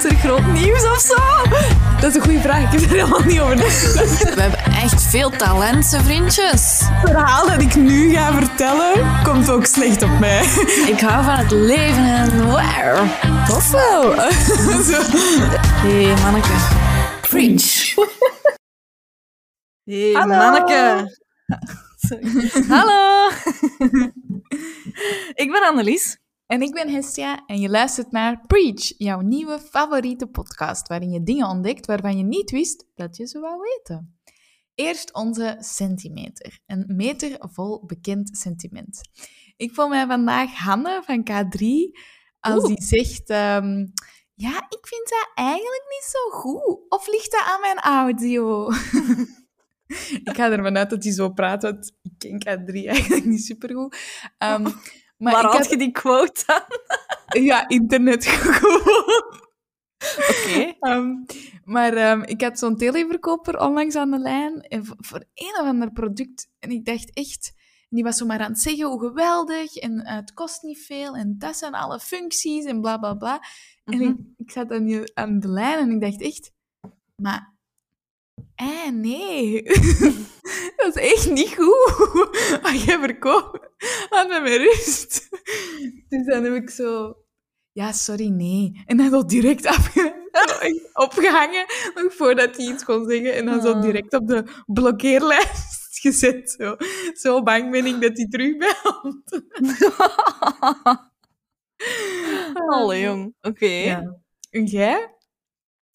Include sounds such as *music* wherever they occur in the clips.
Komt er groot nieuws of zo? Dat is een goede vraag. Ik heb er helemaal niet over nagedacht. We hebben echt veel talenten, vriendjes. Het verhaal dat ik nu ga vertellen, komt ook slecht op mij. Ik hou van het leven en waar. Tof wel. Hé, hey, manneke. Hé, hey, Hallo. manneke. Sorry. *laughs* Hallo. ik ben Annelies. En ik ben Hestia en je luistert naar Preach, jouw nieuwe favoriete podcast, waarin je dingen ontdekt waarvan je niet wist dat je ze wou weten. Eerst onze centimeter, een meter vol bekend sentiment. Ik voel mij vandaag Hanne van K3 als Oeh. die zegt... ehm, ja, ik vind dat eigenlijk niet zo goed. Of ligt dat aan mijn audio? *laughs* ik ga ervan uit dat hij zo praat, want ik ken K3 eigenlijk niet supergoed. Ehm maar Waar had je die quote aan? *laughs* ja, internet gewoon. Oké. Ehm, maar ehm, ik had zo'n televerkoper onlangs aan de lijn en voor, een of ander product. En ik dacht echt, die was zo maar aan het zeggen hoe geweldig en eh, het kost niet veel en dat zijn alle functies en bla bla bla. En Mhm. ik, ik zat aan, die, aan de lijn en ik dacht echt, maar eh, nee, *laughs* dat is echt niet goed. *laughs* Als jij verkoopt, laat me met rust. Dus dan heb ik zo, ja, sorry, nee. En dan *laughs* zo direct afge- opgehangen, nog voordat hij iets kon zeggen. En dan zo Ah. direct op de blokkeerlijst gezet. Zo, zo bang ben ik dat hij terugbelt. Allee, jong. Oké. Ja. En jij?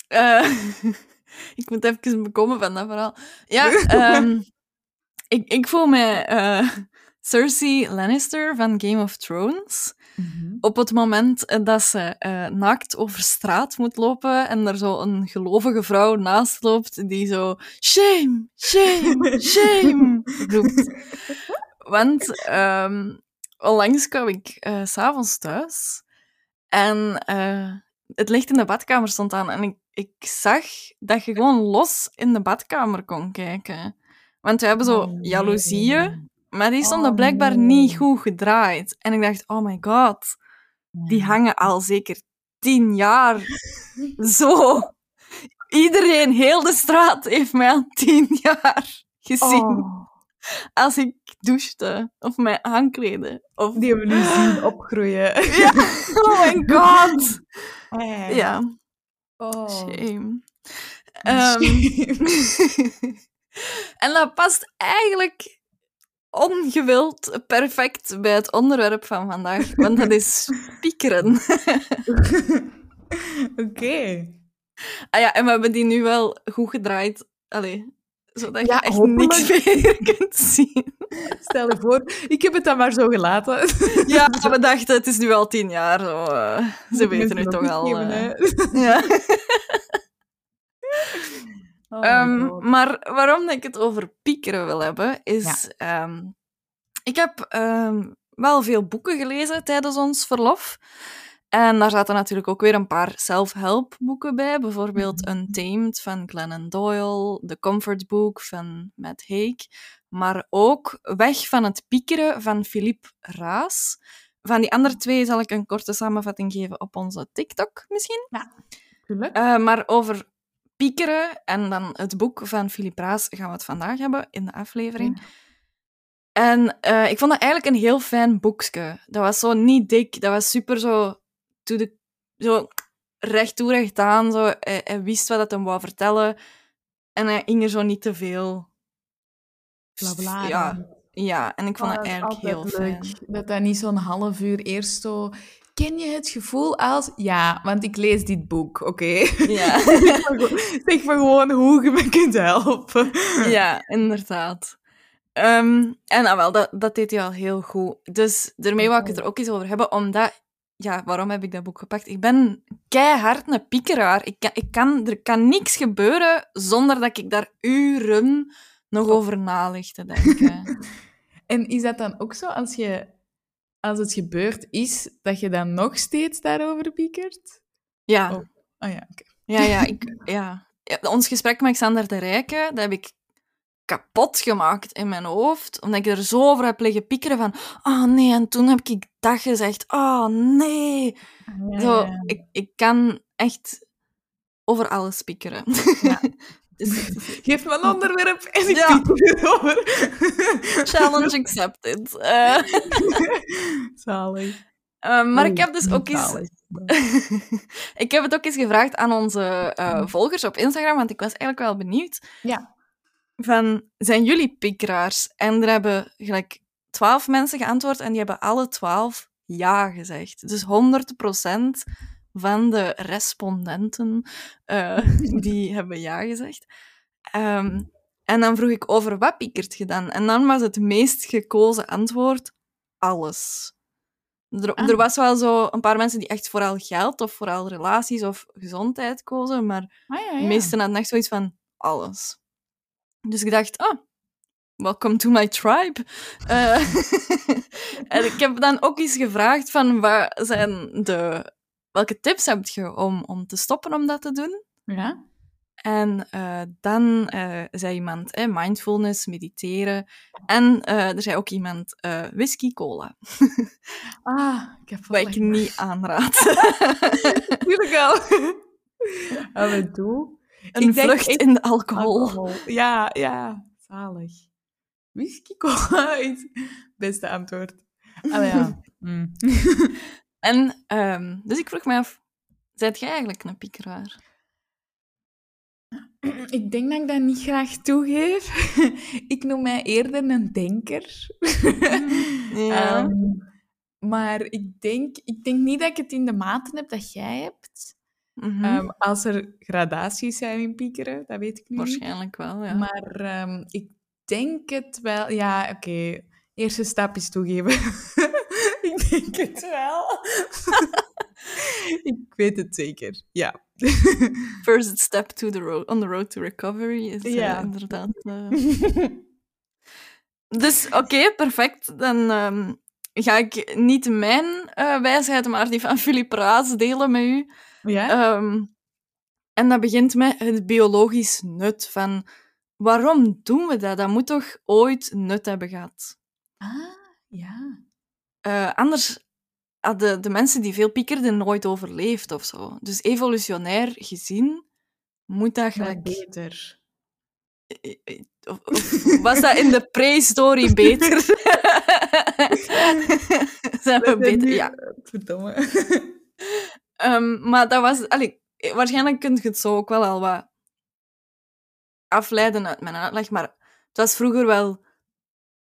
Eh, *laughs* ik moet even bekomen van dat verhaal. Ja, *laughs* ehm, ik, ik voel me eh, *laughs* Cersei Lannister van Game of Thrones. Op het moment eh, dat ze eh, naakt over straat moet lopen en er zo een gelovige vrouw naast loopt die zo shame, shame, shame roept. Want ehm onlangs kwam ik s s'avonds thuis en het licht in de badkamer stond aan en ik, ik zag dat je gewoon los in de badkamer kon kijken. Want we hebben zo Oh, nee. jaloezieën, maar die stonden Oh, blijkbaar nee. niet goed gedraaid. En ik dacht, oh my god, die hangen al zeker tien jaar *laughs* zo. Iedereen, heel de straat, heeft mij al tien jaar gezien Oh, *laughs* als ik douchte of mij aankleden. Of... die hebben we nu *gasps* zien opgroeien. Ja, *laughs* oh my *laughs* god. Eh. Ja, Oh. shame. Ehm, en dat past eigenlijk ongewild perfect bij het onderwerp van vandaag, want dat is piekeren. Oké. Ah ja, en we hebben die nu wel goed gedraaid. Allee, zodat Ja, je echt niks *laughs* meer kunt zien. Stel je voor, ik heb het dan maar zo gelaten. Ja, *laughs* we dachten, het is nu al tien jaar. Zo, eh, ze weten Mensen toch al. *laughs* ja. Oh God. maar waarom ik het over piekeren wil hebben, is... ehm, ik heb ehm, wel veel boeken gelezen tijdens ons verlof. En daar zaten natuurlijk ook weer een paar self-help boeken bij. Bijvoorbeeld Untamed van Glennon Doyle, The Comfort Book van Matt Haig. Maar ook Weg van het piekeren van Philippe Raas. Van die andere twee zal ik een korte samenvatting geven op onze TikTok misschien. Tuurlijk. Eh, maar over piekeren en dan het boek van Philippe Raas gaan we het vandaag hebben in de aflevering. En eh, ik vond dat eigenlijk een heel fijn boekje. Dat was zo niet dik, dat was super zo, to the, zo recht toe, recht aan. Zo. Hij, hij wist wat het hem wou vertellen en hij ging er zo niet te veel. Blabla. Ja, ja, en ik vond dat is eigenlijk heel fijn. leuk. Dat dat niet zo'n half uur eerst zo... Ken je het gevoel als... Ja, want ik lees dit boek, oké? Ja. *laughs* zeg, maar gewoon- hoe je me kunt helpen. Ja, inderdaad. Ehm, en ah, wel, dat, dat deed hij al heel goed. Dus daarmee wou ik het er ook eens over hebben, omdat... Ja, waarom heb ik dat boek gepakt? Ik ben keihard een piekeraar. Ik kan, ik kan, er kan niks gebeuren zonder dat ik daar uren nog over na lig te denken. *laughs* En is dat dan ook zo als, je, als het gebeurd is, dat je dan nog steeds daarover piekert? Ja, Oh. Oh ja, oké. ja, ja, *laughs* ik, ja. ja. Ons gesprek met Xander de Rijke, dat heb ik kapot gemaakt in mijn hoofd. Omdat ik er zo over heb liggen piekeren van... Oh nee, en toen heb ik dat gezegd. Oh nee. Zo, ik, ik kan echt over alles piekeren. Ja. *laughs* Dus- Geef me een onderwerp en ik Ja. erover. challenge accepted. Eh, *laughs* Zalig. eh, maar ik heb dus ook eens *laughs* ik heb het ook eens gevraagd aan onze eh, volgers op Instagram, want ik was eigenlijk wel benieuwd. Ja. Van, zijn jullie piekeraars? En er hebben gelijk twaalf mensen geantwoord en die hebben alle twaalf ja gezegd. Dus 100% van de respondenten eh, *laughs* die hebben ja gezegd. Ehm, en dan vroeg ik over wat piekert je dan? En dan was het meest gekozen antwoord alles. Er, Ah. er was wel zo een paar mensen die echt vooral geld of vooral relaties of gezondheid kozen, maar Ah, ja, de meesten hadden echt zoiets van alles. Dus ik dacht, oh, welcome to my tribe. Eh, *laughs* en ik heb dan ook eens gevraagd van, wat zijn de, welke tips heb je om, om te stoppen om dat te doen? Ja? En eh, dan eh, zei iemand eh, mindfulness, mediteren. En er zei ook iemand whisky cola, Ah, ik heb wat ik niet aanraad. *laughs* Tuurlijk wel. Af en toe. Een Ik denk vlucht in de alcohol. Alcohol. Ja, ja. Zalig. Whisky cola is het beste antwoord. Allee, ja. *laughs* Mm. *laughs* En ehm, dus ik vroeg me af, zijt jij eigenlijk een piekeraar? Ik denk dat ik dat niet graag toegeef. *laughs* ik noem mij eerder een denker. Ja. Ehm, maar ik denk, ik denk niet dat ik het in de mate heb dat jij hebt. Mhm. Ehm, als er gradaties zijn in piekeren, dat weet ik nu niet. Waarschijnlijk wel, ja. Maar ehm, ik denk het wel. Ja, oké. Eerste stap is toegeven. *laughs* ik denk het wel. *laughs* ik weet het zeker. Ja. *laughs* First step to the road, on the road to recovery is eh, inderdaad... eh. Dus oké, perfect. Dan ehm, ga ik niet mijn eh, wijsheid, maar die van Philippe Raas delen met u. ja? Ehm, en dat begint met het biologisch nut van... Waarom doen we dat? Dat moet toch ooit nut hebben gehad? ah, ja. Eh, anders hadden de mensen die veel piekerden nooit overleefd of zo. Dus evolutionair gezien moet dat gelijk... beter. Of, of was dat in de *laughs* prehistorie beter? *laughs* *laughs* Zijn we beter? Ja. Verdomme. Ehm, maar dat was... allee, eh, waarschijnlijk kun je het zo ook wel al wat afleiden uit mijn uitleg, maar het was vroeger wel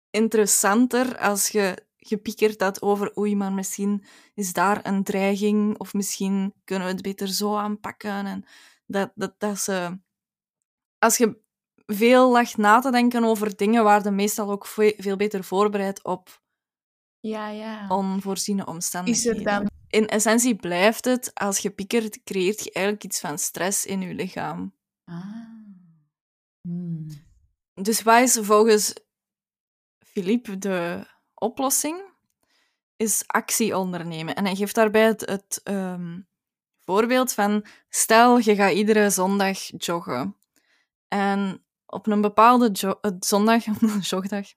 interessanter als je gepiekerd had over oei, maar misschien is daar een dreiging of misschien kunnen we het beter zo aanpakken. En dat, dat, dat ze... Als je veel lag na te denken over dingen, waar je meestal ook ve- veel beter voorbereid op Ja, ja. onvoorziene Is omstandigheden. er dan... In essentie blijft het, als je piekert, creëert je eigenlijk iets van stress in je lichaam. Ah. Hmm. Dus wat is volgens Philippe de oplossing? Is actie ondernemen. En hij geeft daarbij het, het ehm, voorbeeld van... Stel, je gaat iedere zondag joggen. En op een bepaalde jo- eh, zondag... *laughs* jogdag,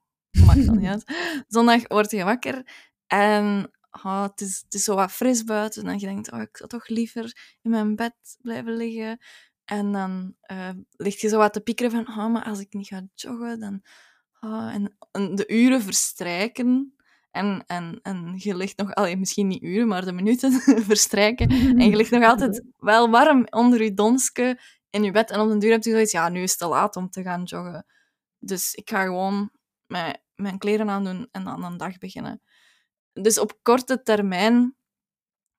maakt dan niet uit. *laughs* Zondag word je wakker en oh, het, is, het is zo wat fris buiten. En je denkt, oh, ik zou toch liever in mijn bed blijven liggen. En dan eh ligt je zo wat te piekeren van, oh, maar als ik niet ga joggen, dan... oh, en, de uren verstrijken. En, en, en je ligt nog... Allee, misschien niet uren, maar de minuten *laughs* verstrijken. En je ligt nog altijd wel warm onder je donske in je bed. En op den duur heb je zoiets, ja, nu is het te laat om te gaan joggen. Dus ik ga gewoon mijn, mijn kleren aandoen en dan een dag beginnen. Dus op korte termijn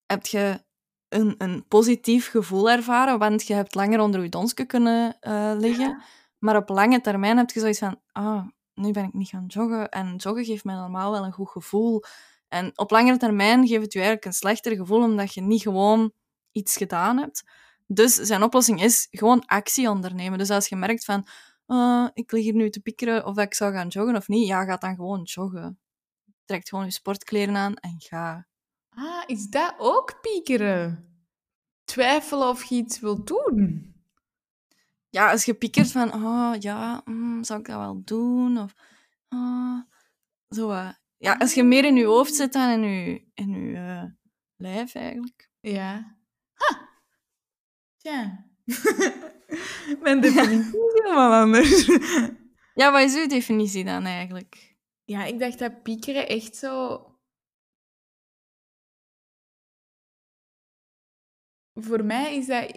heb je een, een positief gevoel ervaren, want je hebt langer onder je kunnen eh, liggen. Maar op lange termijn heb je zoiets van, ah, nu ben ik niet gaan joggen. En joggen geeft mij normaal wel een goed gevoel. En op langere termijn geeft het je eigenlijk een slechter gevoel, omdat je niet gewoon iets gedaan hebt. Dus zijn oplossing is gewoon actie ondernemen. Dus als je merkt van, ah, ik lig hier nu te piekeren of dat ik zou gaan joggen of niet, ja, ga dan gewoon joggen. Trek gewoon je sportkleren aan en ga. Ah, is dat ook piekeren? Twijfelen of je iets wilt doen? Ja, als je piekert van, oh ja, mm, zou ik dat wel doen? Of, ah, zo Ja, als je meer in je hoofd zit dan in je, in je eh, lijf eigenlijk. Ja. Ha! Tja, *laughs* Mijn definitie *laughs* is helemaal anders. Ja, wat is uw definitie dan eigenlijk? Ja, ik dacht dat piekeren echt zo... Voor mij is dat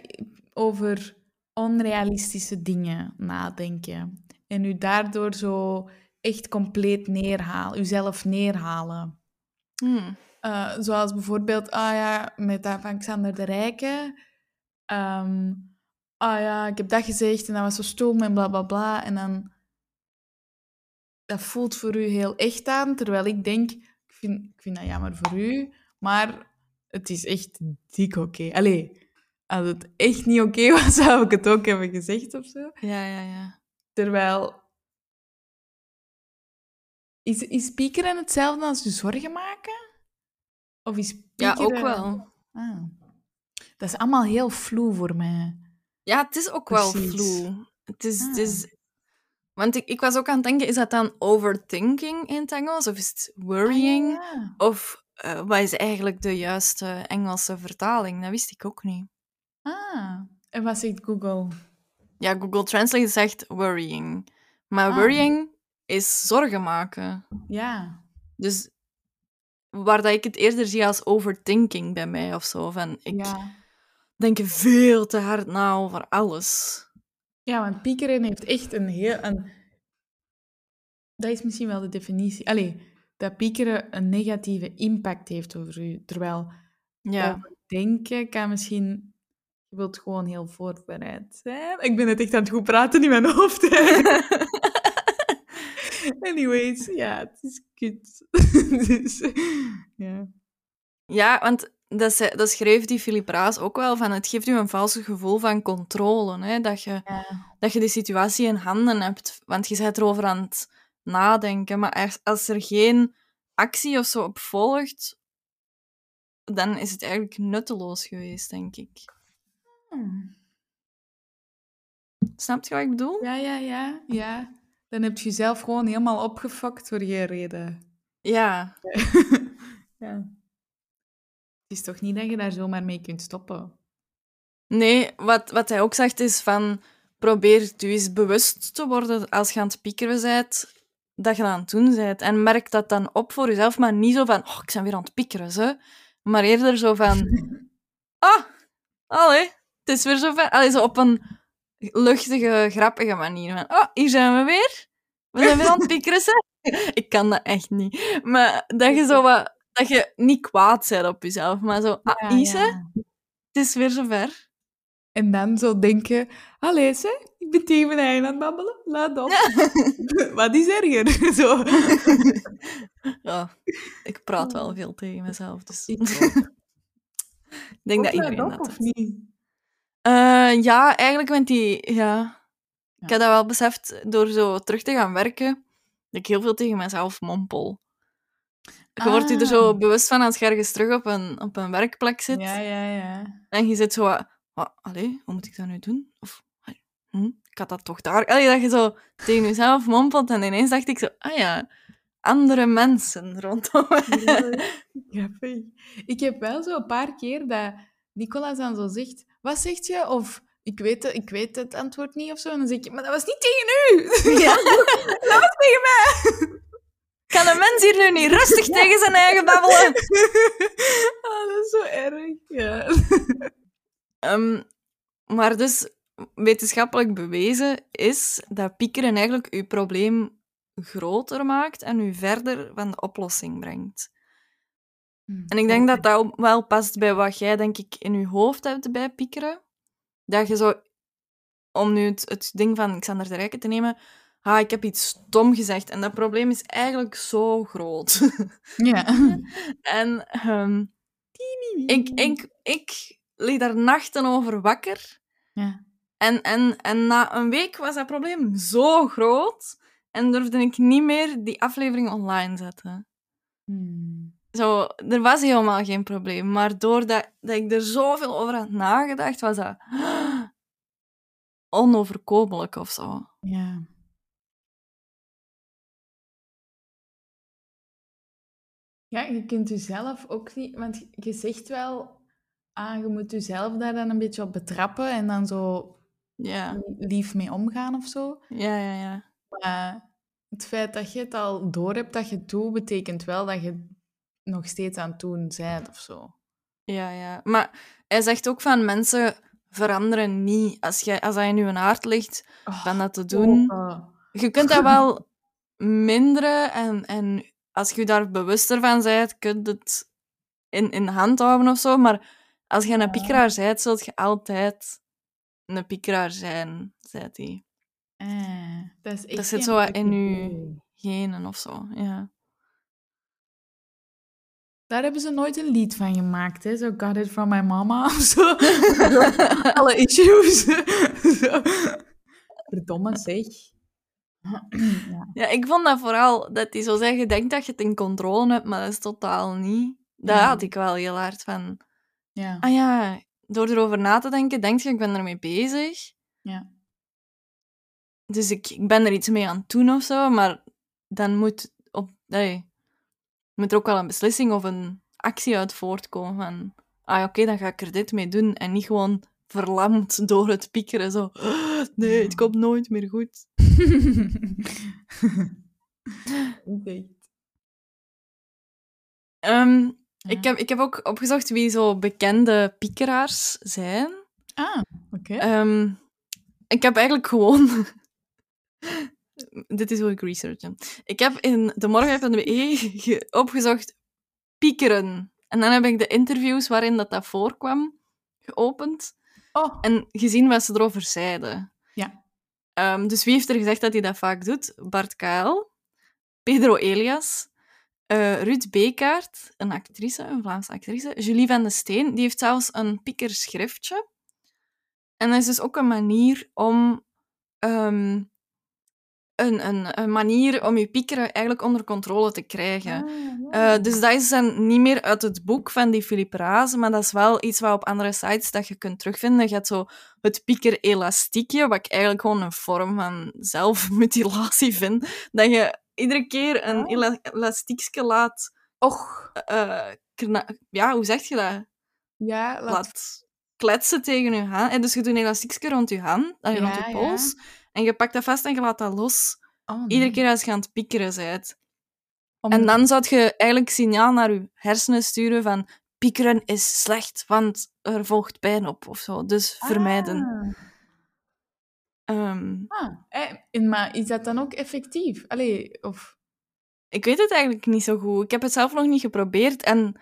over onrealistische dingen nadenken. En u daardoor zo echt compleet neerhalen, uzelf neerhalen. Hmm. Uh, zoals bijvoorbeeld, ah ja, met dat van Xander de Rijke. Ehm, ah ja, ik heb dat gezegd en dat was zo stom en bla bla bla. En dan, dat voelt voor u heel echt aan, terwijl ik denk, ik vind, ik vind dat jammer voor u, maar het is echt dik oké. Allee, als het echt niet oké was, *laughs* zou ik het ook hebben gezegd of zo. Ja, ja, ja. Terwijl, is, is piekeren hetzelfde als je zorgen maken? Of is Ja, piekeren... ook wel. Ah. Dat is allemaal heel vloe voor mij. Ja, het is ook wel vloe. Het is, het Ah. is... Want ik, ik was ook aan het denken, is dat dan overthinking in het Engels? Of is het worrying? Ah, ja. Of eh, wat is eigenlijk de juiste Engelse vertaling? Dat wist ik ook niet. Ah. En wat zegt Google? Ja, Google Translate zegt worrying. Maar Ah. worrying is zorgen maken. Ja. Dus waar dat ik het eerder zie als overthinking bij mij of zo. Van, ik Ja. denk veel te hard na over alles. Ja, want piekeren heeft echt een heel... Een... Dat is misschien wel de definitie. Allee, dat piekeren een negatieve impact heeft over u. Terwijl Ja. denken kan misschien... Je wilt gewoon heel voorbereid zijn. Ik ben het echt aan het goed praten in mijn hoofd. *laughs* Anyways, ja, het is kut. *laughs* dus, ja. Ja, want dat, ze- dat schreef die Philip Raas ook wel, van het geeft u een vals gevoel van controle. Hè? Dat, je, Ja. dat je de situatie in handen hebt. Want je bent erover aan het nadenken. Maar als, als er geen actie of zo op volgt, dan is het eigenlijk nutteloos geweest, denk ik. Hmm. Snap je wat ik bedoel? Ja, ja, ja, ja. Dan heb je jezelf gewoon helemaal opgefokt voor geen reden. Ja. *laughs* ja. Is toch niet dat je daar zomaar mee kunt stoppen? Nee, wat, wat hij ook zegt is van... Probeer je eens bewust te worden als je aan het piekeren bent, dat je aan het doen bent. En merk dat dan op voor jezelf, maar niet zo van... Oh, ik ben weer aan het piekeren, ze. Maar eerder zo van... *laughs* Ah, allee, het is weer zo ver. Allee, zo op een luchtige, grappige manier. Van, oh, hier zijn we weer. We zijn weer aan het piekeren, ze. *laughs* Ik kan dat echt niet. Maar dat je zo wat... Dat je niet kwaad bent op jezelf, maar zo... Ah, Ise, ja. het is weer zover. En dan zo denken, allee, ze, ik ben tegen mijn eigen aan het babbelen. Laat op. *laughs* Wat is erger? *laughs* zo. *laughs* Ja, ik praat wel veel tegen mezelf, dus Ik ik denk dat iedereen op, dat of niet? Eh, ja, eigenlijk, want die... Ja. Ik heb dat wel beseft door zo terug te gaan werken, dat ik heel veel tegen mezelf mompel. Je wordt je er zo Ah. bewust van als je ergens terug op een, op een werkplek zit. Ja, ja, ja. En je zit zo... wat, wat, allee, hoe moet ik dat nu doen? Of, hm, ik had dat toch daar... Allee, dat je zo tegen jezelf mompelt en ineens dacht ik zo... Ah ja, andere mensen rondom. Ik heb wel zo een paar keer dat Nicolas dan zo zegt, wat zegt je? Of ik weet, het, ik weet het antwoord niet of zo. En dan zeg ik, maar dat was niet tegen u. Ja. *laughs* dat was tegen mij. Kan een mens hier nu niet rustig tegen zijn eigen babbelen? *laughs* Ah, dat is zo erg. Ja. *laughs* Ehm, maar dus wetenschappelijk bewezen is dat piekeren eigenlijk uw probleem groter maakt en u verder van de oplossing brengt. En ik denk dat dat wel past bij wat jij, denk ik, in je hoofd hebt bij piekeren. Dat je zo, om nu het, het ding van Xander de Rijken te nemen, ah, ik heb iets stom gezegd en dat probleem is eigenlijk zo groot. *laughs* Ja. en ehm, ik, ik, ik lig daar nachten over wakker. Ja. En, en, en na een week was dat probleem zo groot en durfde ik niet meer die aflevering online zetten. Hmm. Zo, er was helemaal geen probleem, maar doordat dat ik er zoveel over had nagedacht, was dat *gasps* onoverkomelijk of zo. Ja. Ja, je kunt jezelf ook niet... Want je zegt wel Ah, je moet jezelf daar dan een beetje op betrappen en dan zo Ja, lief mee omgaan of zo. ja, ja, ja. Maar het feit dat je het al door hebt dat je het doet, betekent wel dat je nog steeds aan het doen bent of zo. Ja, ja. Maar hij zegt ook van mensen veranderen niet. Als, jij, als dat in je hart ligt, van dat te doen. Oh, Je kunt dat *laughs* wel minderen en, en als je daar bewuster van bent, kun je het in, in hand houden of zo. Maar als je een Ja. piekeraar bent, zult je altijd een piekeraar zijn, zei hij. eh, dat is echt Dat zit zo in je genen of zo. Ja. Daar hebben ze nooit een lied van gemaakt, hè? Zo Got It From My Mama *laughs* of zo. *laughs* Alle issues. *laughs* Zo. Verdomme, zeg. Ja. *clears throat* ja, ik vond dat vooral dat hij zo zegt: je denkt dat je het in controle hebt, maar dat is totaal niet. Daar Ja. had ik wel heel hard van. ja. Ah ja, door erover na te denken, denk je, ik ben ermee bezig. Ja. Dus ik, ik ben er iets mee aan het doen of zo, maar dan moet, op, nee, moet er ook wel een beslissing of een actie uit voortkomen van, ah ja, oké, dan ga ik er dit mee doen en niet gewoon verlamd door het piekeren, zo, nee, het komt nooit meer goed. *laughs* Ehm, Ja. ik, heb, ik heb ook opgezocht wie zo bekende piekeraars zijn. Ah, oké. Ehm, ik heb eigenlijk gewoon... *laughs* Dit is hoe ik researchen. Ik heb in de morgen.be *laughs* ge- opgezocht piekeren. En dan heb ik de interviews waarin dat, dat voorkwam geopend oh, en gezien wat ze erover zeiden. Ja. Ehm, dus wie heeft er gezegd dat hij dat vaak doet? Bart Kael, Pedro Elias, eh, Ruud Bekaert, een actrice, een Vlaamse actrice, Julie van de Steen, die heeft zelfs een piekerschriftje. En dat is dus ook een manier om... ehm, een, een, een manier om je piekeren eigenlijk onder controle te krijgen. Ah, Eh, dus dat is dan niet meer uit het boek van die Philippe Raze, maar dat is wel iets wat op andere sites dat je kunt terugvinden. Je hebt zo het pieker-elastiekje, wat ik eigenlijk gewoon een vorm van zelfmutilatie *laughs* vind. Dat je iedere keer een Oh. ela elastiekje laat... Och, eh, ja, hoe zeg je dat? ja, laat... Laat kletsen tegen je hand. En dus je doet een elastiekje rond je hand, eh, rond je ja. pols, en je pakt dat vast en je laat dat los. Oh, nee. Iedere keer als je aan het piekeren bent. Om- En dan zou je eigenlijk signaal naar je hersenen sturen van piekeren is slecht, want er volgt pijn op of zo. Dus vermijden. Ah, Ehm, ah. Eh, maar is dat dan ook effectief? Allee, of... ik weet het eigenlijk niet zo goed. Ik heb het zelf nog niet geprobeerd. En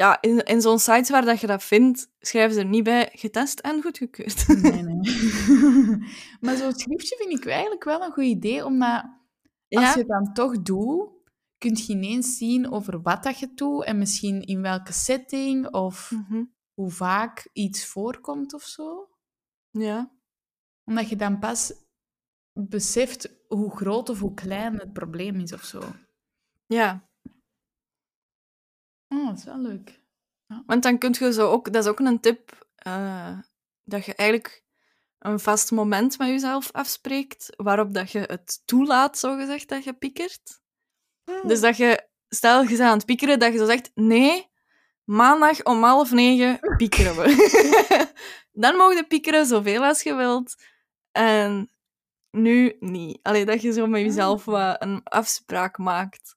ja, in, in zo'n sites waar dat je dat vindt, schrijven ze er niet bij getest en goedgekeurd. Nee, nee. *laughs* *laughs* maar zo'n schriftje vind ik eigenlijk wel een goed idee, omdat als ja, je het dan toch doet, kun je ineens zien over wat dat je doet en misschien in welke setting of Mhm. hoe vaak iets voorkomt of zo. ja. Omdat je dan pas beseft hoe groot of hoe klein het probleem is of zo. ja. Oh, dat is wel leuk. Want dan kun je zo ook, dat is ook een tip, eh, dat je eigenlijk een vast moment met jezelf afspreekt, waarop dat je het toelaat, zogezegd, dat je piekert. Dus dat je, stel je bent aan het piekeren, dat je zo zegt, nee, maandag om half negen *laughs* piekeren we. *laughs* dan mogen je piekeren zoveel als je wilt. En nu niet. Alleen dat je zo met jezelf wat een afspraak maakt.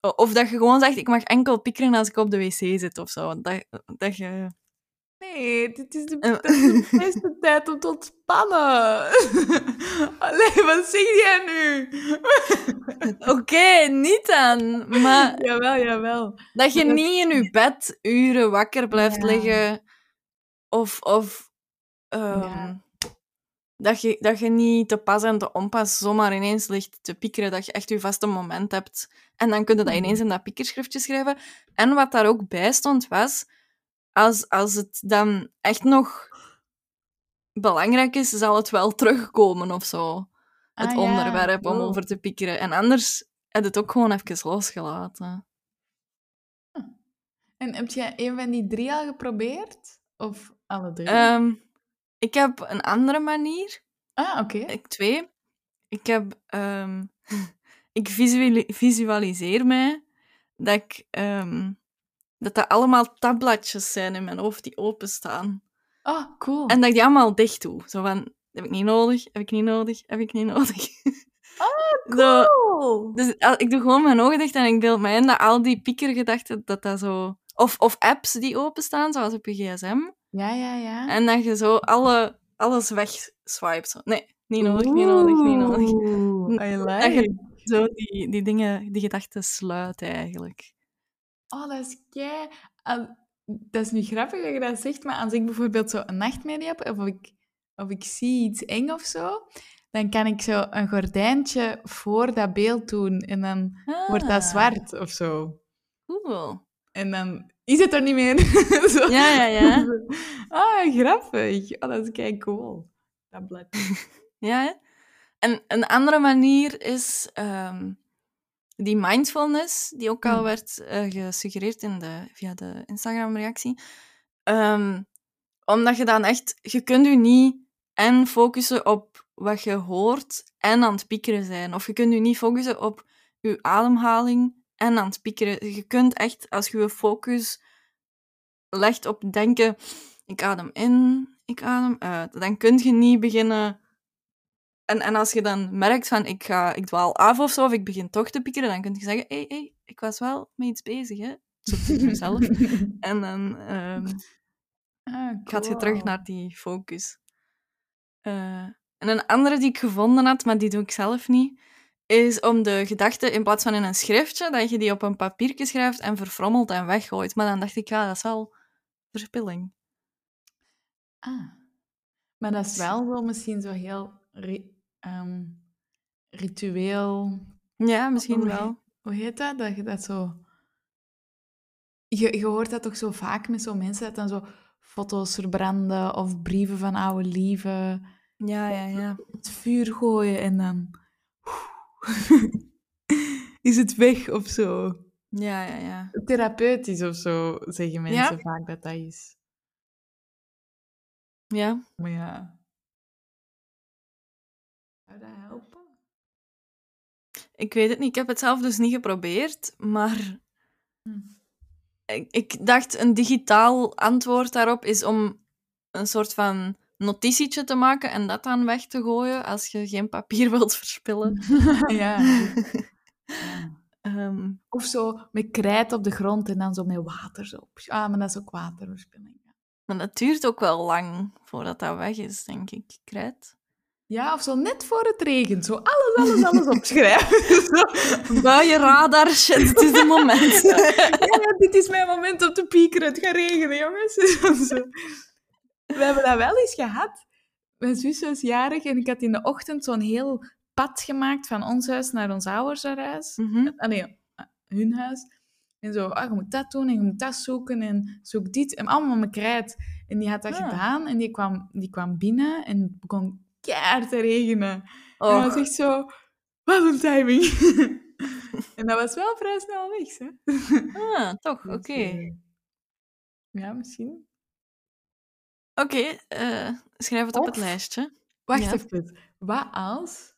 Of dat je gewoon zegt, ik mag enkel piekeren als ik op de wc zit of zo. Dat, dat je... Nee, dit is de, dat is de beste *laughs* tijd om te ontspannen. *laughs* Allee, wat zeg jij nu? *laughs* Oké, niet dan. Maar Jawel, jawel. dat je niet in je bed uren wakker blijft Ja. liggen. Of... of ehm, Ja. Dat, je, dat je niet te pas en te onpas zomaar ineens ligt te piekeren. Dat je echt je vaste moment hebt. En dan kun je dat Mhm. ineens in dat piekerschriftje schrijven. En wat daar ook bij stond was... Als, als het dan echt nog belangrijk is, zal het wel terugkomen of zo. Het Ah, ja. onderwerp om Wow. over te piekeren. En anders heb je het ook gewoon even losgelaten. En heb jij een van die drie al geprobeerd? Of alle drie? Ehm, ik heb een andere manier. ah, oké. Ik twee. Ik heb... ehm, *laughs* ik visuali- visualiseer mij dat ik ehm, dat dat allemaal tabbladjes zijn in mijn hoofd die openstaan. Oh, cool. En dat ik die allemaal dicht doe. Zo van, heb ik niet nodig, heb ik niet nodig, heb ik niet nodig. *laughs* Oh, Zo, cool. dus ik doe gewoon mijn ogen dicht en ik beeld me in dat al die piekergedachten, dat dat zo... Of, of apps die openstaan, zoals op je gsm. Ja, ja, ja. En dat je zo alle, alles wegswipet. Zo. Nee, niet nodig, niet nodig, niet nodig. I *laughs* Dat je like. zo die, die dingen, die gedachten sluit eigenlijk. Oh, dat is kei... dat is nu grappig dat je dat zegt, maar als ik bijvoorbeeld zo een nachtmerrie heb, of ik, of ik zie iets eng of zo, dan kan ik zo een gordijntje voor dat beeld doen en dan wordt dat Ah, zwart of zo. Cool. En dan is het er niet meer. *laughs* Zo. Ja, ja, ja. *laughs* Ah, grappig. Oh, dat is kei cool. Dat blad. *laughs* Ja, hè? En een andere manier is ehm, die mindfulness, die ook al Hmm. werd eh, gesuggereerd in de, via de Instagram-reactie. Ehm, omdat je dan echt... Je kunt je niet en focussen op wat je hoort en aan het piekeren zijn. Of je kunt je niet focussen op je ademhaling en aan het piekeren. Je kunt echt, als je je focus legt op denken... Ik adem in, ik adem uit. Dan kun je niet beginnen... En, en als je dan merkt van, ik, ga, ik dwaal af of zo, of ik begin toch te piekeren, dan kun je zeggen, hé, hey, hey, ik was wel met iets bezig, hè. Zo tegen jezelf. *laughs* En dan Ah, gaat je terug naar die focus. Eh, en een andere die ik gevonden had, maar die doe ik zelf niet, is om de gedachten in plaats van in een schriftje, dat je die op een papiertje schrijft en verfrommelt en weggooit. Maar dan dacht ik, ja, dat is wel verspilling. Ah. Maar dat is wel zo misschien zo heel ri- ehm, ritueel. Ja, misschien wel. Hoe heet dat? Dat je dat zo... Je, je hoort dat toch zo vaak met zo mensen dat dan zo foto's verbranden of brieven van oude lieven Ja, ja, ja. het vuur gooien en dan... *laughs* is het weg of zo. Ja, ja, ja. Therapeutisch of zo, zeggen mensen Ja. vaak dat dat is. Ja, Maar ja... Zou dat helpen? Ik weet het niet. Ik heb het zelf dus niet geprobeerd, maar Hm. ik, ik dacht een digitaal antwoord daarop is om een soort van notitietje te maken en dat dan weg te gooien als je geen papier *laughs* wilt verspillen. *laughs* ja. *laughs* Ehm, Of zo met krijt op de grond en dan zo met water zo. Ah, maar dat is ook waterverspilling. ja. maar dat duurt ook wel lang voordat dat weg is, denk ik. Krijt. Ja, of zo net voor het regent. Zo alles, alles, alles opschrijven. Je radar, shit, het is het moment. Ja, ja, dit is mijn moment om te piekeren. Het gaat regenen, jongens. We hebben dat wel eens gehad. Mijn zus was jarig en ik had in de ochtend zo'n heel pad gemaakt van ons huis naar ons ouders huis. Nee, hun huis. En zo, ah, je moet dat doen en je moet dat zoeken en zoek dit. En allemaal met krijt. En die had dat Ah. gedaan en die kwam, die kwam binnen en het begon keihard te regenen. En dat Oh, was echt zo, wat een timing. *laughs* en dat was wel vrij snel weg, hè. ah, toch, oké. Dus, eh, ja, misschien. Oké, eh, schrijf het op het lijstje. Wacht Ja. even. Wat als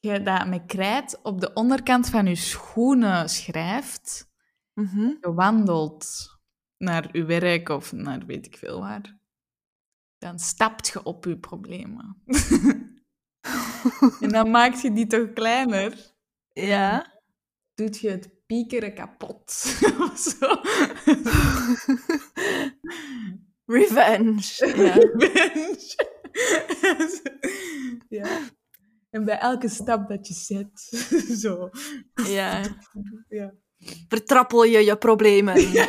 je dat met krijt op de onderkant van je schoenen schrijft, Mhm. je wandelt naar je werk of naar weet ik veel waar, dan stapt je op je problemen. *laughs* en dan maak je die toch kleiner. Ja. Doet je het piekeren kapot. *laughs* of zo. *laughs* Revenge. *laughs* Ja. Revenge. *laughs* ja. En bij elke stap dat je zet, *laughs* zo. ja. Ja. Vertrappel je je problemen. ja.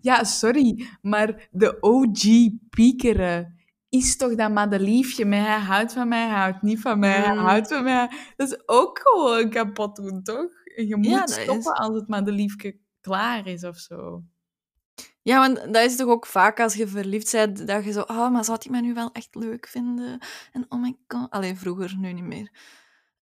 Ja, sorry, maar de OG piekeren is toch dat madeliefje met hij houdt van mij, hij houdt niet van mij, hij Mm. houdt van mij. Dat is ook gewoon kapot doen, toch? En je moet Ja, stoppen is. als het madeliefje klaar is of zo. Ja, want dat is toch ook vaak als je verliefd bent, dat je zo, oh, maar zou hij mij nu wel echt leuk vinden? En oh my god. Alleen vroeger, nu niet meer.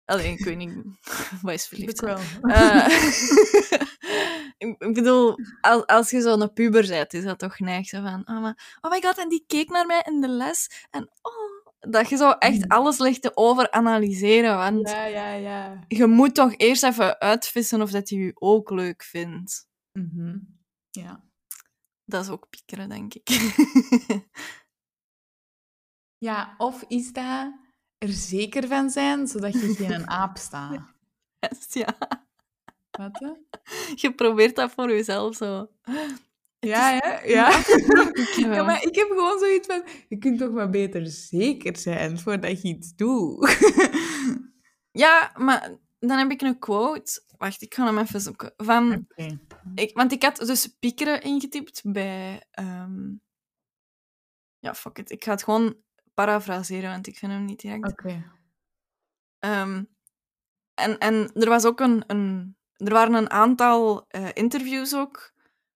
Alleen, ik weet niet, *laughs* wat is verliefd wel. Eh, *laughs* ik ik bedoel, als, als je zo'n puber bent, is dat toch neig zo van, oh, maar, oh my god, en die keek naar mij in de les. En oh, dat je zo echt Mm. alles ligt te overanalyseren. Want Ja, ja, ja. je moet toch eerst even uitvissen of dat hij je ook leuk vindt. Mhm. Ja. Dat is ook piekeren, denk ik. *laughs* Ja, of is dat er zeker van zijn, zodat je geen *laughs* aap staat? Yes, ja. Wat? hè? Je probeert dat voor jezelf zo. Ja, ja, ja. *laughs* ja. Maar ik heb gewoon zoiets van, je kunt toch maar beter zeker zijn voordat je iets doet. *laughs* Ja, maar dan heb ik een quote. Wacht, ik ga hem even zoeken. Van, ik, want ik had dus piekeren ingetypt bij... ehm, Ja, fuck it. Ik ga het gewoon parafraseren, want ik vind hem niet direct. Oké. Ehm, en, en er was ook een, een... Er waren een aantal eh, interviews ook.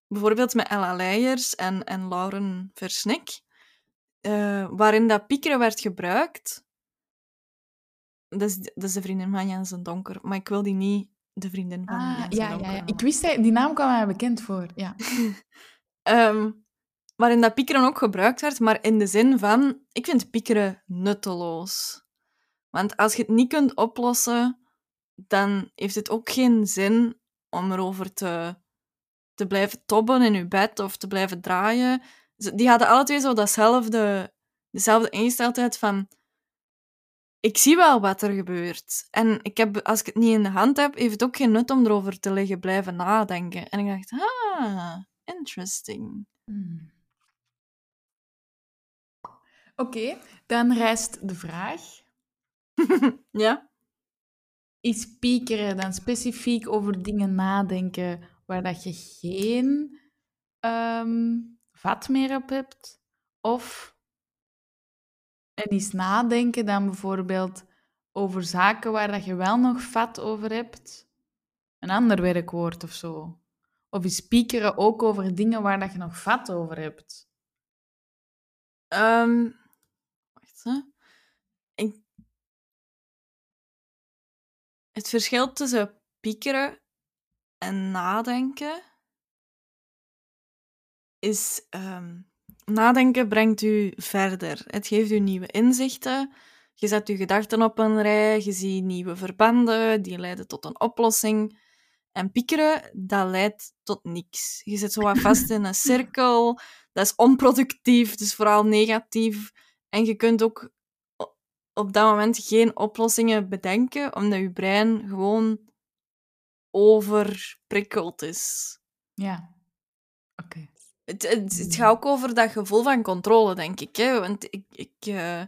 Bijvoorbeeld met Ella Leijers en, en Lauren Versnik. eh, waarin dat piekeren werd gebruikt. Dat is, dat is de vriendin van Jens en Donker. Maar ik wil die niet de vriendin van Ah, Jens ja, Donker ja. Ik wist dat, die naam kwam mij bekend voor. Ja. *laughs* Ehm, waarin dat piekeren ook gebruikt werd, maar in de zin van... Ik vind piekeren nutteloos. Want als je het niet kunt oplossen, dan heeft het ook geen zin om erover te, te blijven tobben in je bed of te blijven draaien. Die hadden alle twee zo datzelfde, dezelfde ingesteldheid van... Ik zie wel wat er gebeurt. En ik heb, als ik het niet in de hand heb, heeft het ook geen nut om erover te liggen blijven nadenken. En ik dacht, ah, interesting. Hmm. Oké, dan rijst de vraag. *laughs* Ja? Is piekeren dan specifiek over dingen nadenken waar dat je geen ehm, vat meer op hebt? Of en is nadenken dan bijvoorbeeld over zaken waar dat je wel nog vat over hebt? Een ander werkwoord of zo? Of is piekeren ook over dingen waar dat je nog vat over hebt? Ehm, wacht, hè. Het verschil tussen piekeren en nadenken is... ehm, nadenken brengt u verder. Het geeft u nieuwe inzichten. Je zet je gedachten op een rij, je ziet nieuwe verbanden, die leiden tot een oplossing. En piekeren, dat leidt tot niks. Je zit zo wat vast in een *laughs* cirkel, dat is onproductief, dus vooral negatief. En je kunt ook op dat moment geen oplossingen bedenken, omdat je brein gewoon overprikkeld is. Ja. Oké. Het, het, het gaat ook over dat gevoel van controle, denk ik. Hè? Want ik, ik eh,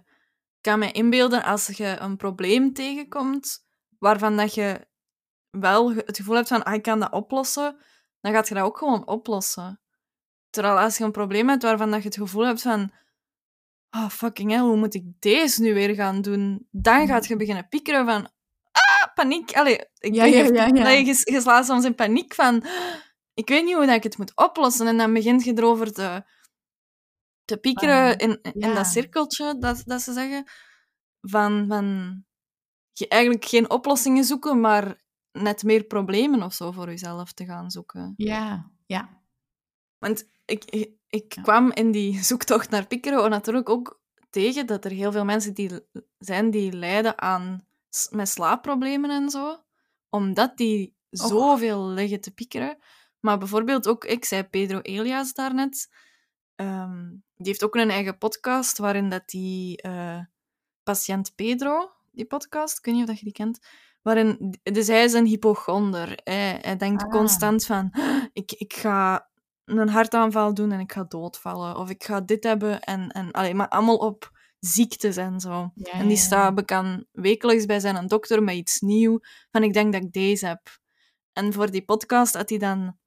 kan me inbeelden als je een probleem tegenkomt waarvan dat je wel het gevoel hebt van ah, ik kan dat oplossen, dan gaat je dat ook gewoon oplossen. Terwijl als je een probleem hebt waarvan dat je het gevoel hebt van oh, fucking hell, hoe moet ik deze nu weer gaan doen? Dan gaat je beginnen piekeren van paniek. Allee, ik Ja. Allee, je, je slaat soms in paniek van ik weet niet hoe dat ik het moet oplossen. En dan begint je erover te, te piekeren Ah, in, in dat cirkeltje, dat, dat ze zeggen. Van, van je eigenlijk geen oplossingen zoeken, maar net meer problemen of zo voor jezelf te gaan zoeken. Ja, ja. Want ik, ik, kwam in die *laughs* zoektocht naar piekeren natuurlijk ook tegen dat er heel veel mensen die zijn die lijden aan met slaapproblemen en zo, omdat die zoveel liggen te piekeren. Maar bijvoorbeeld ook, ik zei Pedro Elias daarnet, ehm, die heeft ook een eigen podcast waarin dat die eh, patiënt Pedro, die podcast, ik weet niet of dat je die kent, waarin, dus hij is een hypochonder. Hij, hij denkt Ah. constant van, ik, ik ga een hartaanval doen en ik ga doodvallen. Of ik ga dit hebben en... en allee, maar allemaal op ziektes en zo. ja En die staat bekend wekelijks bij zijn dokter met iets nieuws. Van, ik denk dat ik deze heb. En voor die podcast had hij dan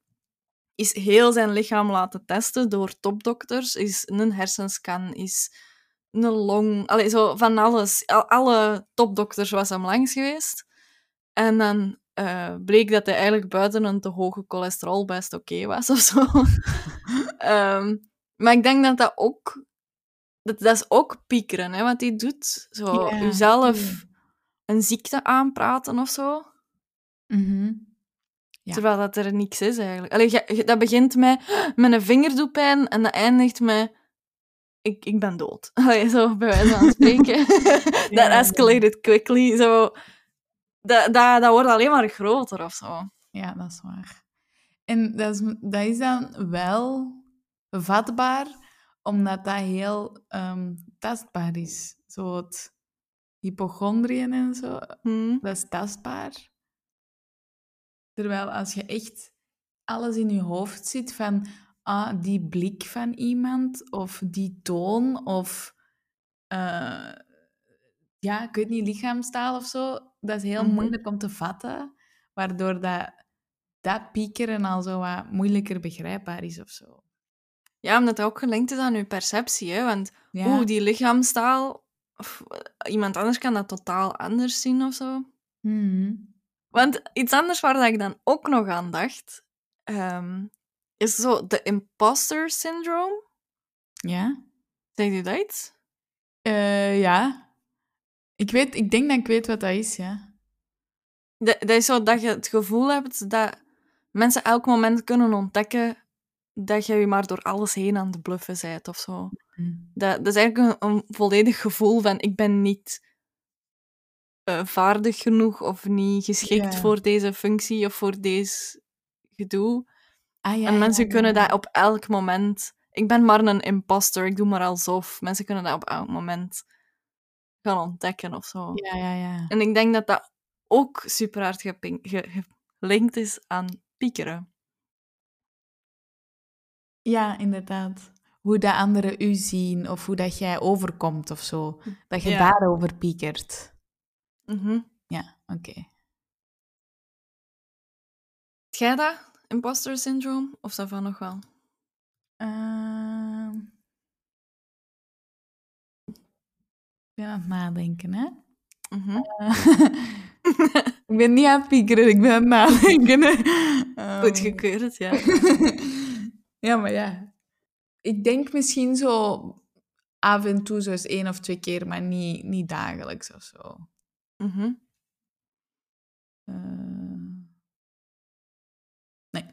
is heel zijn lichaam laten testen door topdokters. Is een hersenscan, is een long... Allee, zo van alles. Al- alle topdokters was hem langs geweest. En dan eh, bleek dat hij eigenlijk buiten een te hoge cholesterol best oké was of zo. *laughs* Ehm, maar ik denk dat dat ook... Dat, dat is ook piekeren, hè, wat hij doet. Zo, Ja, jezelf een ziekte aanpraten of zo. Mhm. Ja. Terwijl dat er niks is eigenlijk. Allee, dat begint met, *gasps* met een vingerdoepijn en dat eindigt met ik, ik ben dood. *laughs* Allee, zo bij wijze van *laughs* spreken. Ja. escalated quickly. Zo, dat, dat, dat wordt alleen maar groter of zo. Ja, dat is waar. En dat is, dat is dan wel vatbaar, omdat dat heel ehm, tastbaar is. Zo het hypochondriën en zo, Hm. dat is tastbaar. Terwijl als je echt alles in je hoofd zit van ah, die blik van iemand, of die toon, of eh, ja, ik weet niet, lichaamstaal of zo, dat is heel Mhm. moeilijk om te vatten, waardoor dat, dat piekeren al zo wat moeilijker begrijpbaar is of zo. Ja, omdat dat ook gelinkt is aan je perceptie. Hè? Want Ja, oeh, die lichaamstaal... Of, iemand anders kan dat totaal anders zien of zo. Mhm. Want iets anders waar dat ik dan ook nog aan dacht... ehm, is zo de imposter syndrome. ja. Zegt u dat iets? Eh, ja. Ik, weet, ik denk dat ik weet wat dat is, ja. Dat, dat is zo dat je het gevoel hebt dat mensen elk moment kunnen ontdekken dat je je maar door alles heen aan het bluffen bent of zo. Dat, dat is eigenlijk een, een volledig gevoel van ik ben niet eh, vaardig genoeg of niet geschikt voor deze functie of voor deze gedoe. Ah, ja, en mensen ja, kunnen dat op elk moment... Ik ben maar een imposter, ik doe maar alsof. Mensen kunnen dat op elk moment gaan ontdekken of zo. Ja, ja, ja. En ik denk dat dat ook super hard gelinkt is aan piekeren. Ja, inderdaad. Hoe dat anderen u zien of hoe dat jij overkomt of zo. Dat je Ja. daarover piekert. Mhm. Ja, oké. Heb jij dat? Imposter syndroom? Of dat van nog wel? Ehm. Ik ben aan het nadenken, hè? Mhm. *laughs* ik ben niet aan het piekeren, ik ben aan het nadenken. hè. Ehm. Goed gekeurd, ja. *laughs* ja, maar ja. Ik denk misschien zo af en toe, zo eens één of twee keer, maar niet, niet dagelijks of zo. Mhm. Eh, Nee.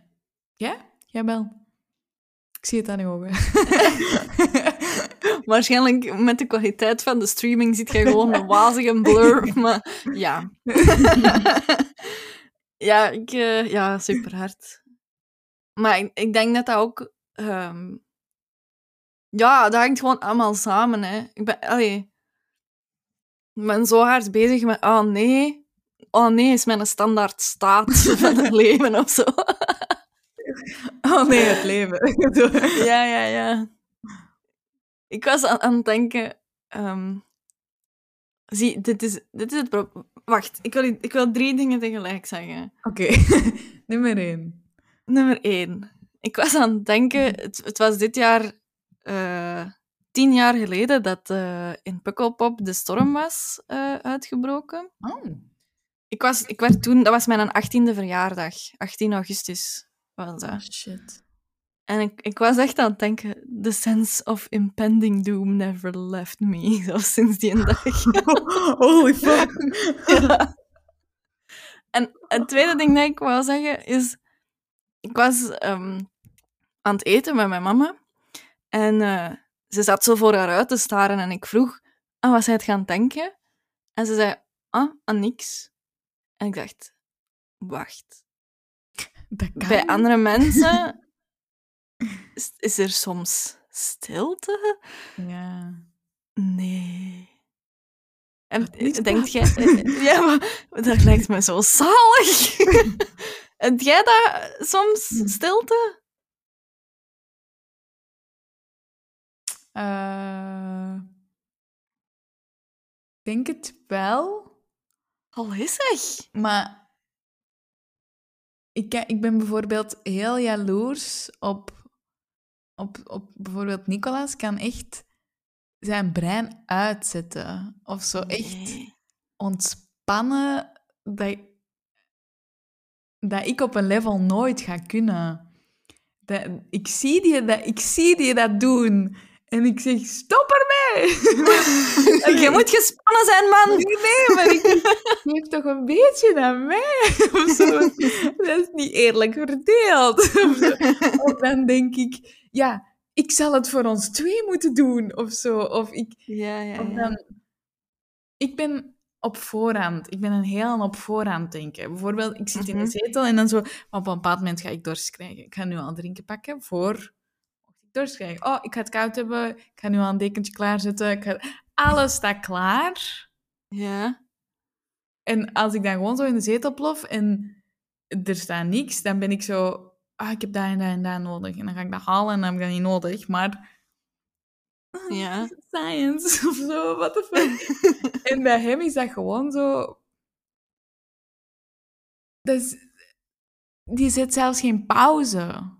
Ja? Jij wel? Ik zie het aan je ogen. *laughs* Waarschijnlijk met de kwaliteit van de streaming ziet je gewoon een *laughs* wazige blur. Maar ja. *laughs* ja, ik, eh, ja, super hard. Maar ik, ik denk dat dat ook. ehm, ja, dat hangt gewoon allemaal samen. Hè. Ik ben, allee, ik ben zo hard bezig met. Oh nee. Oh nee, is mijn standaard staat *laughs* van het leven of zo. *laughs* oh nee, het leven. *laughs* ja, ja, ja. Ik was aan, aan het denken... ehm, zie, dit is, dit is het probleem. Wacht, ik wil, ik wil drie dingen tegelijk zeggen. Oké, nummer één. Nummer één. Ik was aan het denken... Het, het was dit jaar... eh, tien jaar geleden dat eh, in Pukkelpop de storm was eh, uitgebroken. Oh. Ik, was, ik werd toen... Dat was mijn 18e verjaardag. 18 augustus was dat. Oh, shit. En ik, ik was echt aan het denken, the sense of impending doom never left me. *laughs* Zo sinds die dag. *laughs* Holy fuck. *laughs* Ja. En het tweede ding dat ik wou zeggen is, ik was ehm, aan het eten met mijn mama en eh, ze zat zo voor haar uit te staren en ik vroeg, ah, wat zij het gaan denken? En ze zei, ah, aan niks. En ik dacht, wacht, bij andere mensen is, is er soms stilte? Ja. Nee. En is denkt jij... eh, Ja, maar dat lijkt me zo zalig. *laughs* Heb jij dat soms, Hm. stilte? Eh, Ik denk het wel, Allee zeg. maar ik, ik ben bijvoorbeeld heel jaloers op, op, op bijvoorbeeld Nicolas kan echt zijn brein uitzetten. Of zo echt ontspannen dat, dat ik op een level nooit ga kunnen. Dat, ik, zie die dat, ik zie die dat doen. En ik zeg, stop ermee! *laughs* Je moet gespannen zijn, man. Nee, maar ik *laughs* geef toch een beetje aan mij. Of zo. *laughs* Dat is niet eerlijk verdeeld. Dan denk ik, ja, ik zal het voor ons twee moeten doen, of zo. Of ik, Ja, ja, of dan, ik ben op voorhand. Ik ben een heel op voorhand denken. Bijvoorbeeld, ik zit in Mhm. de zetel en dan zo... Maar op een bepaald moment ga ik dorst krijgen. Ik ga nu al drinken pakken voor... ik dorst krijgen. Oh, ik ga het koud hebben. Ik ga nu al een dekentje klaarzetten. Ik ga... Alles staat klaar. Ja. En als ik dan gewoon zo in de zetel plof en er staat niks, dan ben ik zo... Ah, ik heb dat en dat en dat nodig. En dan ga ik dat halen en dan heb ik dat niet nodig. Maar... Ja. Science *laughs* of zo, what the fuck. *laughs* en bij hem is dat gewoon zo... Dat is... Die zet zelfs geen pauze.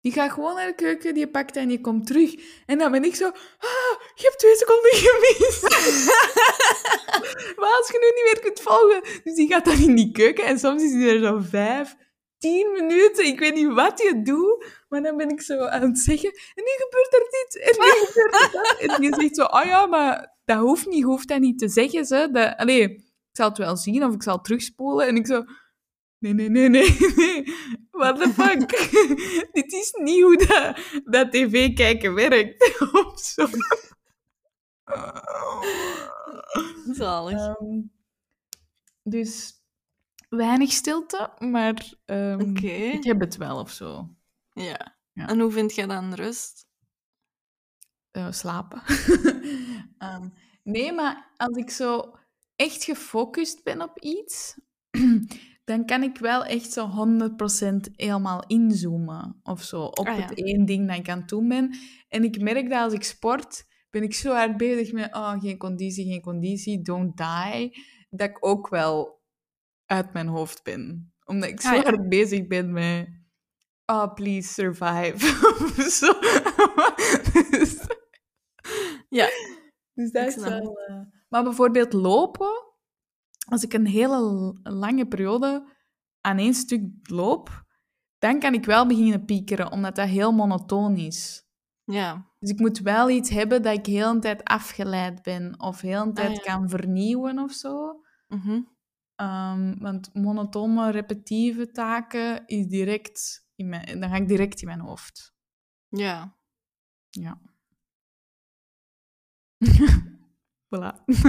Die gaat gewoon naar de keuken, die pakt en die komt terug. En dan ben ik zo... Ah, je hebt twee seconden gemist. *laughs* maar als je nu niet meer kunt volgen... Dus die gaat dan in die keuken en soms is hij er zo vijf, tien minuten. Ik weet niet wat je doet, maar dan ben ik zo aan het zeggen... En nu gebeurt er dit, en nu *laughs* gebeurt er dat. En je zegt zo... Oh ja, maar dat hoeft niet, hoeft dat niet te zeggen. Ze. Dat, allee, ik zal het wel zien of ik zal terugspoelen. En ik zo... Nee, nee, nee, nee, nee. What the fuck? *laughs* Dit is niet hoe dat, dat tv kijken werkt. *laughs* of zo. Zalig. Ehm, dus weinig stilte, maar ehm, Oké. ik heb het wel of zo. Ja. Ja. En hoe vind jij dan rust? Eh, slapen. *laughs* Ehm, nee, maar als ik zo echt gefocust ben op iets, *clears throat* dan kan ik wel echt zo 100% helemaal inzoomen of zo op Ah, ja. het één ding dat ik aan het doen ben. En ik merk dat als ik sport, ben ik zo hard bezig met oh, geen conditie, geen conditie, don't die, dat ik ook wel uit mijn hoofd ben. Omdat ik zo Ah, ja. hard bezig ben met oh, please survive. of *laughs* zo. dus, Ja. dus dat is wel... eh, Maar bijvoorbeeld lopen, als ik een hele lange periode aan één stuk loop, dan kan ik wel beginnen piekeren, omdat dat heel monotoon is. Ja. Dus ik moet wel iets hebben dat ik heel een tijd afgeleid ben, of heel een tijd Ah, ja. kan vernieuwen of zo. Mhm. Ehm, want monotone, repetitieve taken is direct in mijn, dan ga ik direct in mijn hoofd. Ja. Ja. *laughs* voilà. *laughs*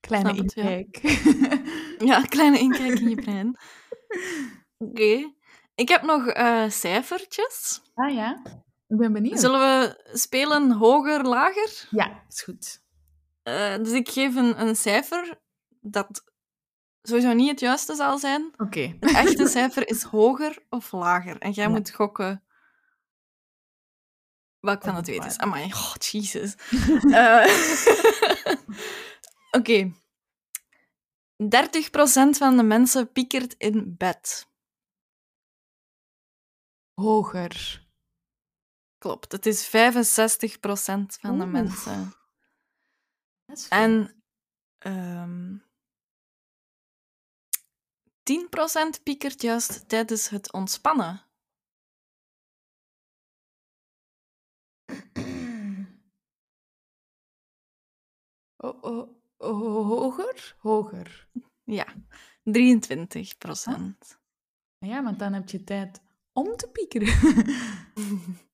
Kleine Snap het, ja. inkijk. *laughs* Ja, kleine inkijk in je brein. Oké. Ik heb nog eh, cijfertjes. ah ja, ik ben benieuwd. Zullen we spelen hoger, lager? Ja, is goed. Eh, dus ik geef een, een cijfer dat sowieso niet het juiste zal zijn. Oké. Het echte cijfer is hoger of lager. En jij Ja. moet gokken welk van de twee het is. Amai, oh, Jesus. *laughs* Eh, *laughs* Oké. 30% van de mensen piekert in bed. Hoger. Klopt, het is 65% van de Oeh. mensen. En 10% piekert juist tijdens het ontspannen. Oh, oh, oh, hoger? Hoger. Ja, 23%. Ja, want dan heb je tijd om te piekeren. *laughs*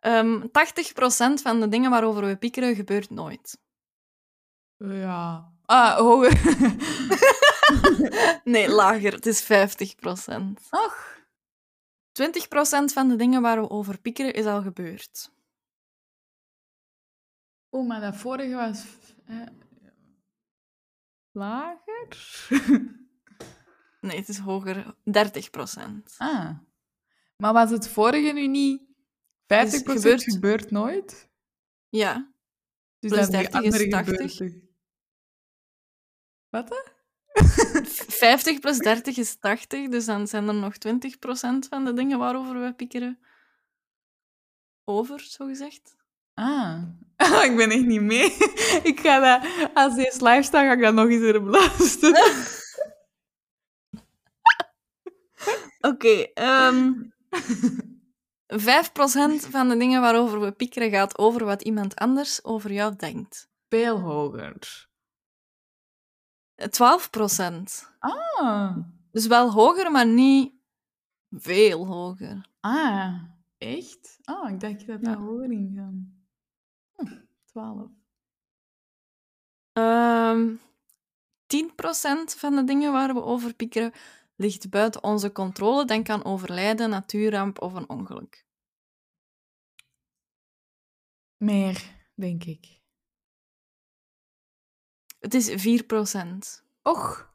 Ehm 80% van de dingen waarover we piekeren gebeurt nooit. ja. Ah, hoger. *laughs* *laughs* Nee, lager. Het is 50%. Ach. 20% van de dingen waar we over piekeren is al gebeurd. Oh, maar dat vorige was... eh, lager? Nee, het is hoger. 30%. ah. Maar was het vorige nu niet... 50% gebeurt- gebeurt... nooit? Ja. Dus Plus dan die 30 is andere 80. gebeurt toch? Wat? hè? *laughs* 50 plus 30 is 80, dus dan zijn er nog 20% van de dingen waarover we piekeren over, zo gezegd. Ah. *laughs* ik ben echt niet mee. *laughs* ik ga dat... Als deze live staat, ga ik dat nog eens erop luisteren. Oké, ehm 5% van de dingen waarover we piekeren gaat over wat iemand anders over jou denkt. Veel hoger. 12%. Ah. Dus wel hoger, maar niet veel hoger. Ah. Echt? Oh, ik dacht dat Ja. dat hoger ingaan. Hm, 12. Ehm 10% van de dingen waar we over piekeren ligt buiten onze controle. Denk aan overlijden, natuurramp of een ongeluk. Meer, denk ik. Het is 4%. Och,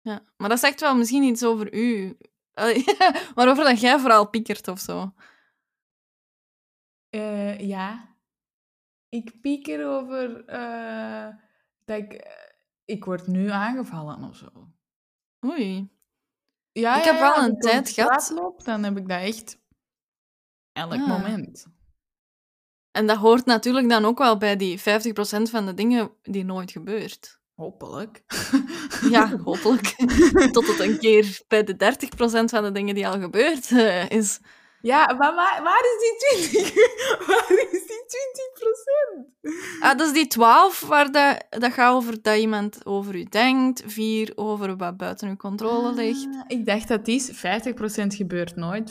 Ja. Maar dat zegt wel misschien iets over u. Allee, *laughs* Waarover dat jij vooral piekert of zo. eh, ja. Ik pieker over eh, dat ik... eh, ik word nu aangevallen of zo. Oei. Ja, Ik ja, heb wel ja, een tijd gehad- loop, dan heb ik dat echt elk Ah. moment. En dat hoort natuurlijk dan ook wel bij die 50% van de dingen die nooit gebeurt. Hopelijk. *laughs* Ja, *laughs* hopelijk. Tot het een keer bij de 30% van de dingen die al gebeurd eh, is. Ja, maar waar, is die 20? *laughs* waar is die 20 procent? Ah, dat is die 12 waar dat, dat gaat over dat iemand over u denkt. 4 over wat buiten uw controle ligt. Ah, ik dacht dat die is 50% gebeurt nooit, 50%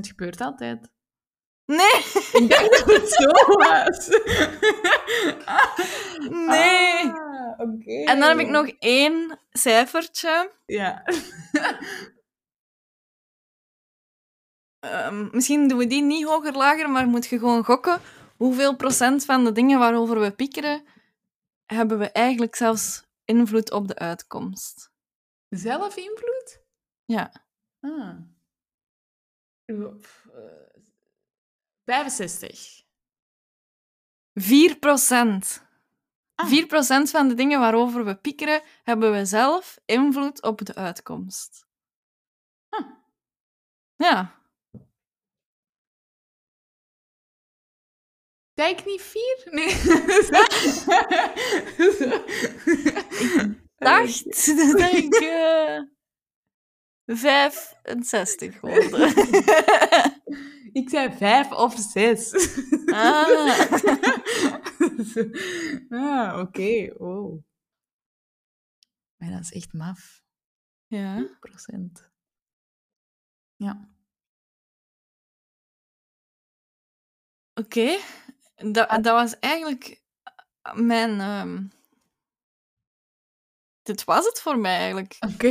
gebeurt altijd. Nee, Ik dacht dat het zo was. *laughs* nee. Ah, oké. En dan heb ik nog één cijfertje. Ja. *laughs* Ehm, misschien doen we die niet hoger lager, maar moet je gewoon gokken. Hoeveel procent van de dingen waarover we piekeren, hebben we eigenlijk zelfs invloed op de uitkomst? Zelf invloed? Ja. Ah. Eh, 65. 4 procent. Ah. 4 procent van de dingen waarover we piekeren, hebben we zelf invloed op de uitkomst. Huh. Ja. Kijk niet vier? Nee. *laughs* Dacht dat ik eh 65 hoorde. *laughs* Ik zei vijf of zes. Ah. *laughs* ah, oké. Oh. Maar dat is echt maf. ja. Procent. Ja. Oké. Dat, dat was eigenlijk mijn... ehm, Dit was het voor mij eigenlijk. Oké.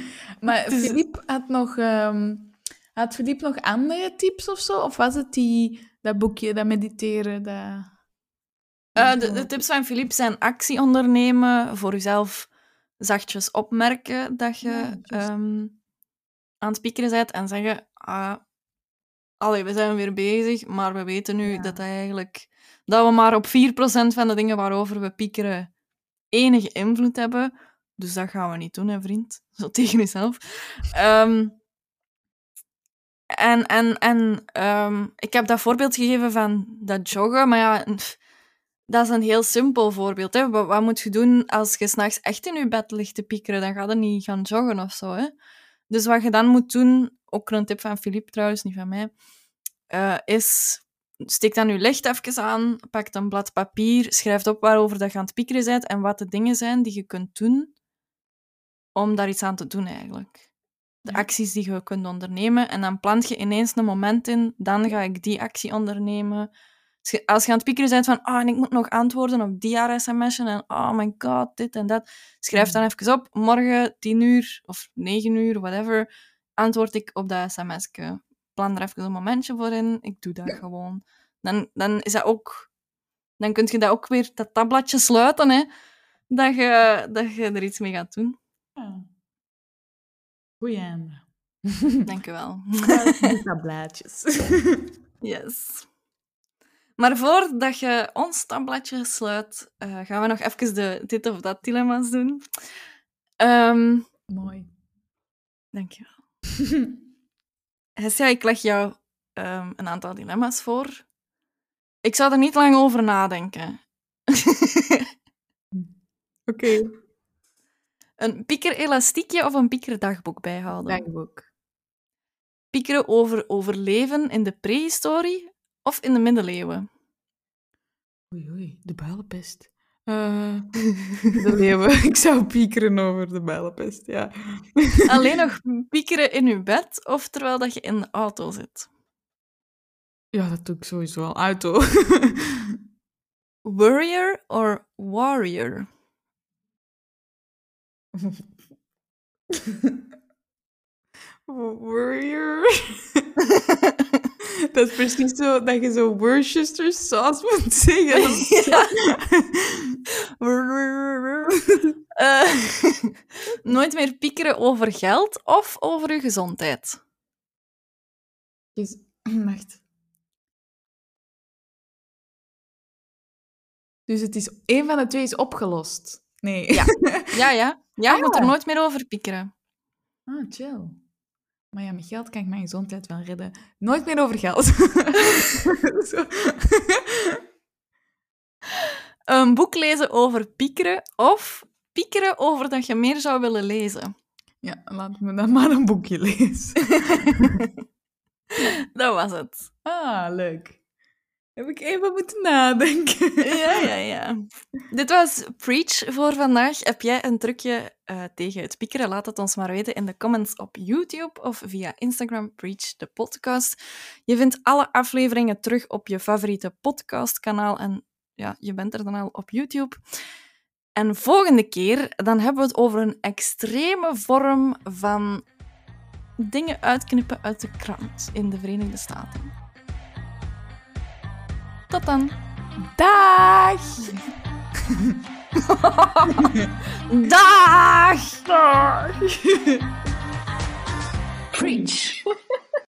*laughs* maar Filip had nog... ehm, had Filip nog andere tips of zo? Of was het die, dat boekje, dat mediteren, dat... Eh, de, de tips van Philippe zijn actie ondernemen, voor jezelf zachtjes opmerken dat je Ja, ehm, aan het piekeren bent en zeggen, ah, allee, we zijn weer bezig, maar we weten nu Ja. dat, eigenlijk, dat we maar op 4% van de dingen waarover we piekeren enige invloed hebben. Dus dat gaan we niet doen, hè, vriend. Zo tegen jezelf. Ehm, en en, en ehm, ik heb dat voorbeeld gegeven van dat joggen, maar ja, dat is een heel simpel voorbeeld. Hè. Wat, moet je doen als je s'nachts echt in je bed ligt te piekeren? Dan ga je niet gaan joggen of zo. Hè. Dus wat je dan moet doen, ook een tip van Philippe trouwens, niet van mij, eh, is steek dan je licht even aan, pak een blad papier, schrijf op waarover dat je aan het piekeren bent en wat de dingen zijn die je kunt doen om daar iets aan te doen eigenlijk. De acties die je kunt ondernemen. En dan plant je ineens een moment in, dan ga ik die actie ondernemen. Als je, als je aan het piekeren bent van, ah, en ik moet nog antwoorden op die sms'en en oh my god, dit en dat. Schrijf dan even op, morgen 10 uur of 9 uur, whatever, antwoord ik op dat sms'je. Plan er even een momentje voor in, ik doe dat gewoon. Dan, dan is dat ook... Dan kun je dat ook weer, dat tabbladje sluiten, hè. Dat je, dat je er iets mee gaat doen. Ja. Goeie einde. *laughs* Dank je wel. Dat *laughs* blaadjes. Yes. Maar voordat je ons tabbladje sluit, eh, gaan we nog even de dit of dat dilemma's doen. Ehm Mooi. dankjewel. *laughs* Hesja, ik leg jou ehm, een aantal dilemma's voor. Ik zou er niet lang over nadenken. Oké. Een pieker-elastiekje of een piekerdagboek bijhouden? Dagboek. Piekeren over overleven in de prehistorie of in de middeleeuwen? Oei, oei. De builenpest. Eh, de leeuwen. *laughs* Ik zou piekeren over de builenpest, ja. Alleen nog *laughs* piekeren in je bed of terwijl dat je in de auto zit? Ja, dat doe ik sowieso al. Auto. *laughs* Warrior or warrior? Warrior. *laughs* dat is precies zo dat je zo Worcester sauce *laughs* moet zeggen. *laughs* Eh, nooit meer piekeren over geld of over je gezondheid? Dus, *clears throat* wacht. Dus het is één van de twee is opgelost. Nee. *laughs* Ja. Ja, ja. Ja, je Ah, moet er ja. nooit meer over piekeren. Ah, chill. Maar ja, met geld kan ik mijn gezondheid wel redden. Nooit meer over geld. *laughs* *laughs* Een boek lezen over piekeren of piekeren over dat je meer zou willen lezen. Ja, laat me dan maar een boekje lezen. Dat was het. Ah, leuk. Heb ik even moeten nadenken. Ja, ja, ja. Dit was Preach voor vandaag. Heb jij een trucje eh, tegen het piekeren? Laat het ons maar weten in de comments op YouTube of via Instagram, Preach de podcast. Je vindt alle afleveringen terug op je favoriete podcastkanaal en ja, je bent er dan al op YouTube. En volgende keer dan hebben we het over een extreme vorm van dingen uitknippen uit de krant in de Verenigde Staten. Tot dan! Dag! Dag! Dag! Preach.